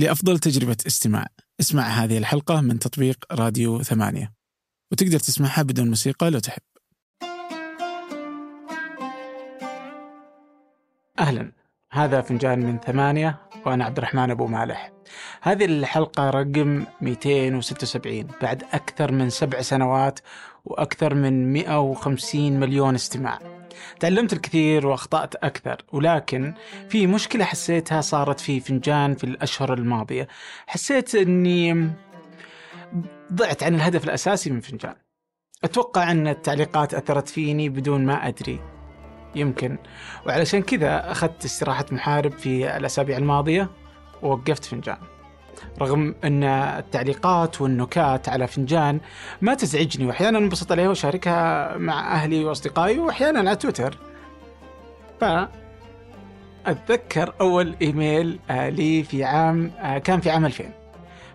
لأفضل تجربة استماع. اسمع هذه الحلقة من تطبيق راديو ثمانية. وتقدر تسمعها بدون موسيقى لو تحب. أهلا. هذا فنجان من ثمانية وأنا عبد الرحمن أبو مالح. هذه الحلقة رقم 276 بعد أكثر من سبع سنوات وأكثر من 150 مليون استماع. تعلمت الكثير وأخطأت أكثر ولكن في مشكلة حسيتها صارت في فنجان في الأشهر الماضية. حسيت إني ضعت عن الهدف الأساسي من فنجان. أتوقع أن التعليقات أثرت فيني بدون ما أدري. يمكن. وعلشان كذا أخذت استراحة محارب في الأسابيع الماضية ووقفت فنجان. رغم أن التعليقات والنكات على فنجان ما تزعجني وأحيانا أنبسط عليها وأشاركها مع أهلي وأصدقائي وأحيانا على تويتر. ف اتذكر أول إيميل لي في عام كان في عام 2000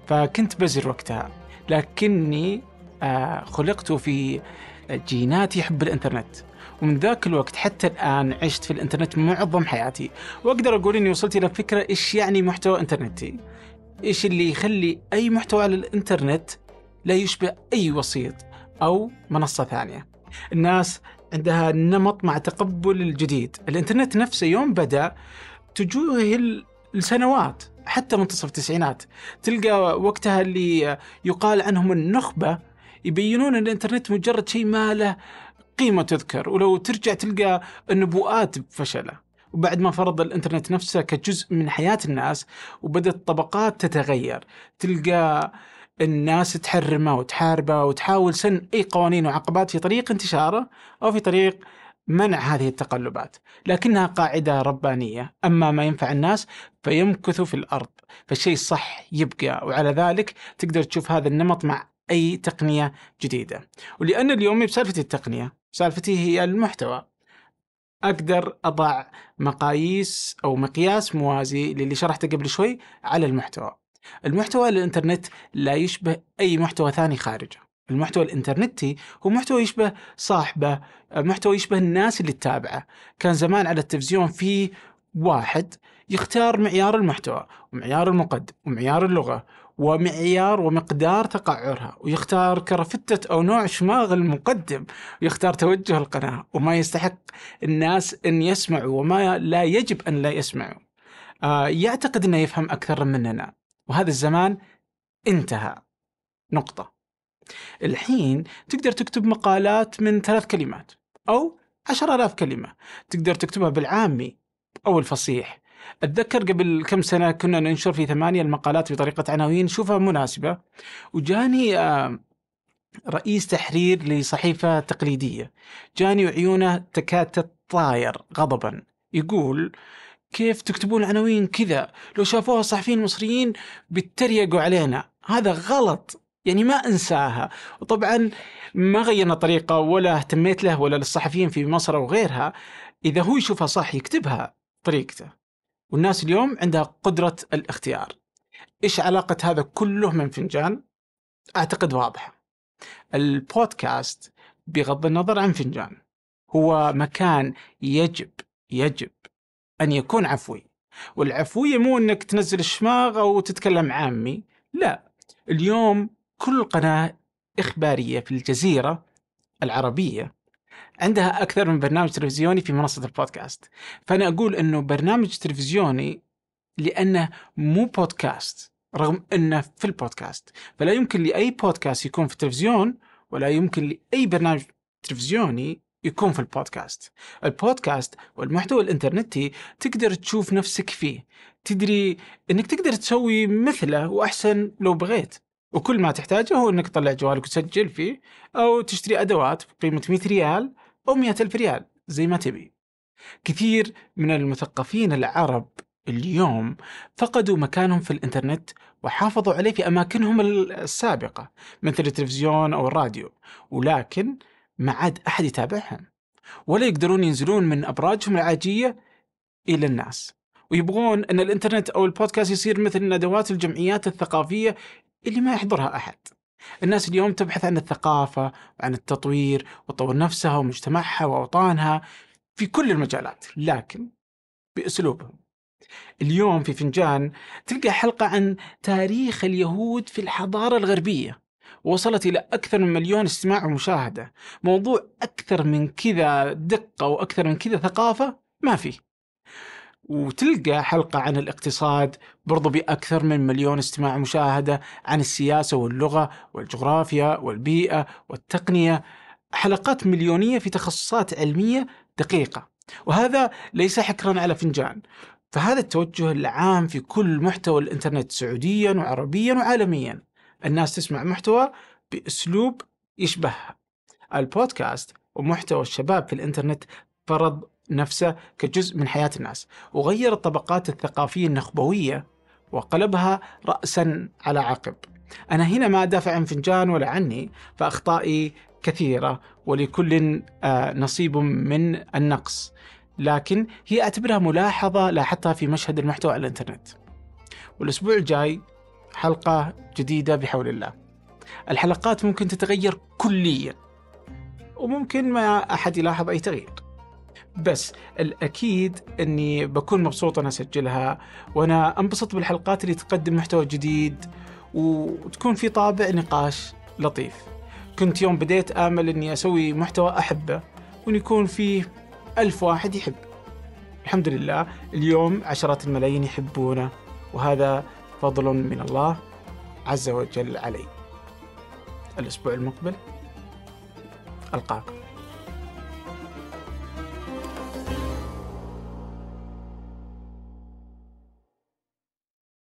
فكنت بزر وقتها. لكني خلقت في جيناتي حب الإنترنت. ومن ذاك الوقت حتى الآن عشت في الإنترنت معظم حياتي. وأقدر أقول أني وصلت إلى فكرة إيش يعني محتوى إنترنتي. إيش اللي يخلي أي محتوى على الإنترنت لا يشبه أي وسيط أو منصة ثانية. الناس عندها نمط مع تقبل الجديد، الإنترنت نفسه يوم بدأ تجوه السنوات حتى منتصف التسعينات. تلقى وقتها اللي يقال عنهم النخبة يبينون إن الإنترنت مجرد شيء ما له قيمة تذكر ولو ترجع تلقى النبوءات بفشله وبعد ما فرض الانترنت نفسه كجزء من حياة الناس وبدأت الطبقات تتغير. تلقى الناس تحرمه وتحاربه وتحاول سن أي قوانين وعقبات في طريق انتشاره أو في طريق منع هذه التقلبات، لكنها قاعدة ربانية، أما ما ينفع الناس فيمكث في الأرض، فالشيء الصح يبقى. وعلى ذلك تقدر تشوف هذا النمط مع أي تقنية جديدة. ولأن اليوم بسالفة التقنية، سالفتي هي المحتوى. أقدر أضع مقاييس أو مقياس موازي للي شرحته قبل شوي على المحتوى. المحتوى الإنترنت لا يشبه أي محتوى ثاني خارجه. المحتوى الإنترنتي هو محتوى يشبه صاحبه، محتوى يشبه الناس اللي تتابعه. كان زمان على التلفزيون في واحد يختار معيار المحتوى ومعيار المقدم ومعيار اللغة ومعيار ومقدار تقعرها ويختار كرفتة أو نوع شماغ المقدم ويختار توجه القناة وما يستحق الناس أن يسمعوا وما لا يجب أن لا يسمعوا. آه يعتقد أنه يفهم أكثر مننا. وهذا الزمان انتهى. نقطة. الحين تقدر تكتب مقالات من ثلاث كلمات أو عشر آلاف كلمة. تقدر تكتبها بالعامي أو الفصيح. أتذكر قبل كم سنة كنا ننشر في ثمانية المقالات بطريقة عناوين شوفها مناسبة. وجاني رئيس تحرير لصحيفة تقليدية. جاني وعيونه تكاد تطاير غضبا. يقول كيف تكتبون عناوين كذا؟ لو شافوها الصحفيين المصريين بيتريقوا علينا. هذا غلط. يعني ما أنساها. وطبعا ما غيرنا طريقه ولا اهتميت له ولا للصحفيين في مصر أو غيرها. إذا هو يشوفها صح يكتبها طريقته. والناس اليوم عندها قدرة الاختيار. إيش علاقة هذا كله من فنجان؟ أعتقد واضحة. البودكاست بغض النظر عن فنجان هو مكان يجب يجب أن يكون عفوي. والعفوية مو أنك تنزل الشماغ أو تتكلم عامي لا. اليوم كل قناة إخبارية في الجزيرة العربية عندها أكثر من برنامج تلفزيوني في منصة البودكاست. فأنا أقول إنه برنامج تلفزيوني لأنه مو بودكاست رغم إنه في البودكاست. فلا يمكن لأي بودكاست يكون في التلفزيون ولا يمكن لأي برنامج تلفزيوني يكون في البودكاست. البودكاست والمحتوى الإنترنتي تقدر تشوف نفسك فيه. تدري إنك تقدر تسوي مثله وأحسن لو بغيت. وكل ما تحتاجه هو إنك تطلع جوالك وتسجل فيه أو تشتري أدوات بقيمة 100 ريال أو مئة ألف ريال زي ما تبي. كثير من المثقفين العرب اليوم فقدوا مكانهم في الإنترنت وحافظوا عليه في أماكنهم السابقة مثل التلفزيون أو الراديو ولكن ما عاد أحد يتابعهم ولا يقدرون ينزلون من أبراجهم العاجية إلى الناس. ويبغون إن الإنترنت أو البودكاست يصير مثل ندوات الجمعيات الثقافية اللي ما يحضرها أحد. الناس اليوم تبحث عن الثقافة وعن التطوير وتطور نفسها ومجتمعها وأوطانها في كل المجالات لكن بأسلوبهم. اليوم في فنجان تلقى حلقة عن تاريخ اليهود في الحضارة الغربية وصلت إلى أكثر من مليون استماع ومشاهدة. موضوع أكثر من كذا دقة وأكثر من كذا ثقافة ما في وتلقى حلقة عن الاقتصاد برضو بأكثر من مليون استماع ومشاهدة عن السياسة واللغة والجغرافيا والبيئة والتقنية. حلقات مليونية في تخصصات علمية دقيقة. وهذا ليس حكرا على فنجان. فهذا التوجه العام في كل محتوى الإنترنت سعوديا وعربيا وعالميا. الناس تسمع محتوى بأسلوب يشبهها. البودكاست ومحتوى الشباب في الإنترنت فرض نفسه كجزء من حياة الناس وغير الطبقات الثقافية النخبوية وقلبها رأسا على عقب. أنا هنا ما أدافع عن فنجان ولا عني فأخطائي كثيرة ولكل آه، نصيب من النقص. لكن هي أعتبرها ملاحظة لاحظتها في مشهد المحتوى على الإنترنت. والأسبوع الجاي حلقة جديدة بحول الله. الحلقات ممكن تتغير كليا وممكن ما أحد يلاحظ أي تغيير. بس الأكيد أني بكون مبسوط أنا أسجلها وأنا أنبسط بالحلقات اللي تقدم محتوى جديد وتكون في طابع نقاش لطيف. كنت يوم بديت آمل أني أسوي محتوى أحبه وأن يكون فيه ألف واحد يحب. الحمد لله اليوم عشرات الملايين يحبونه وهذا فضل من الله عز وجل علي. الأسبوع المقبل ألقاكم.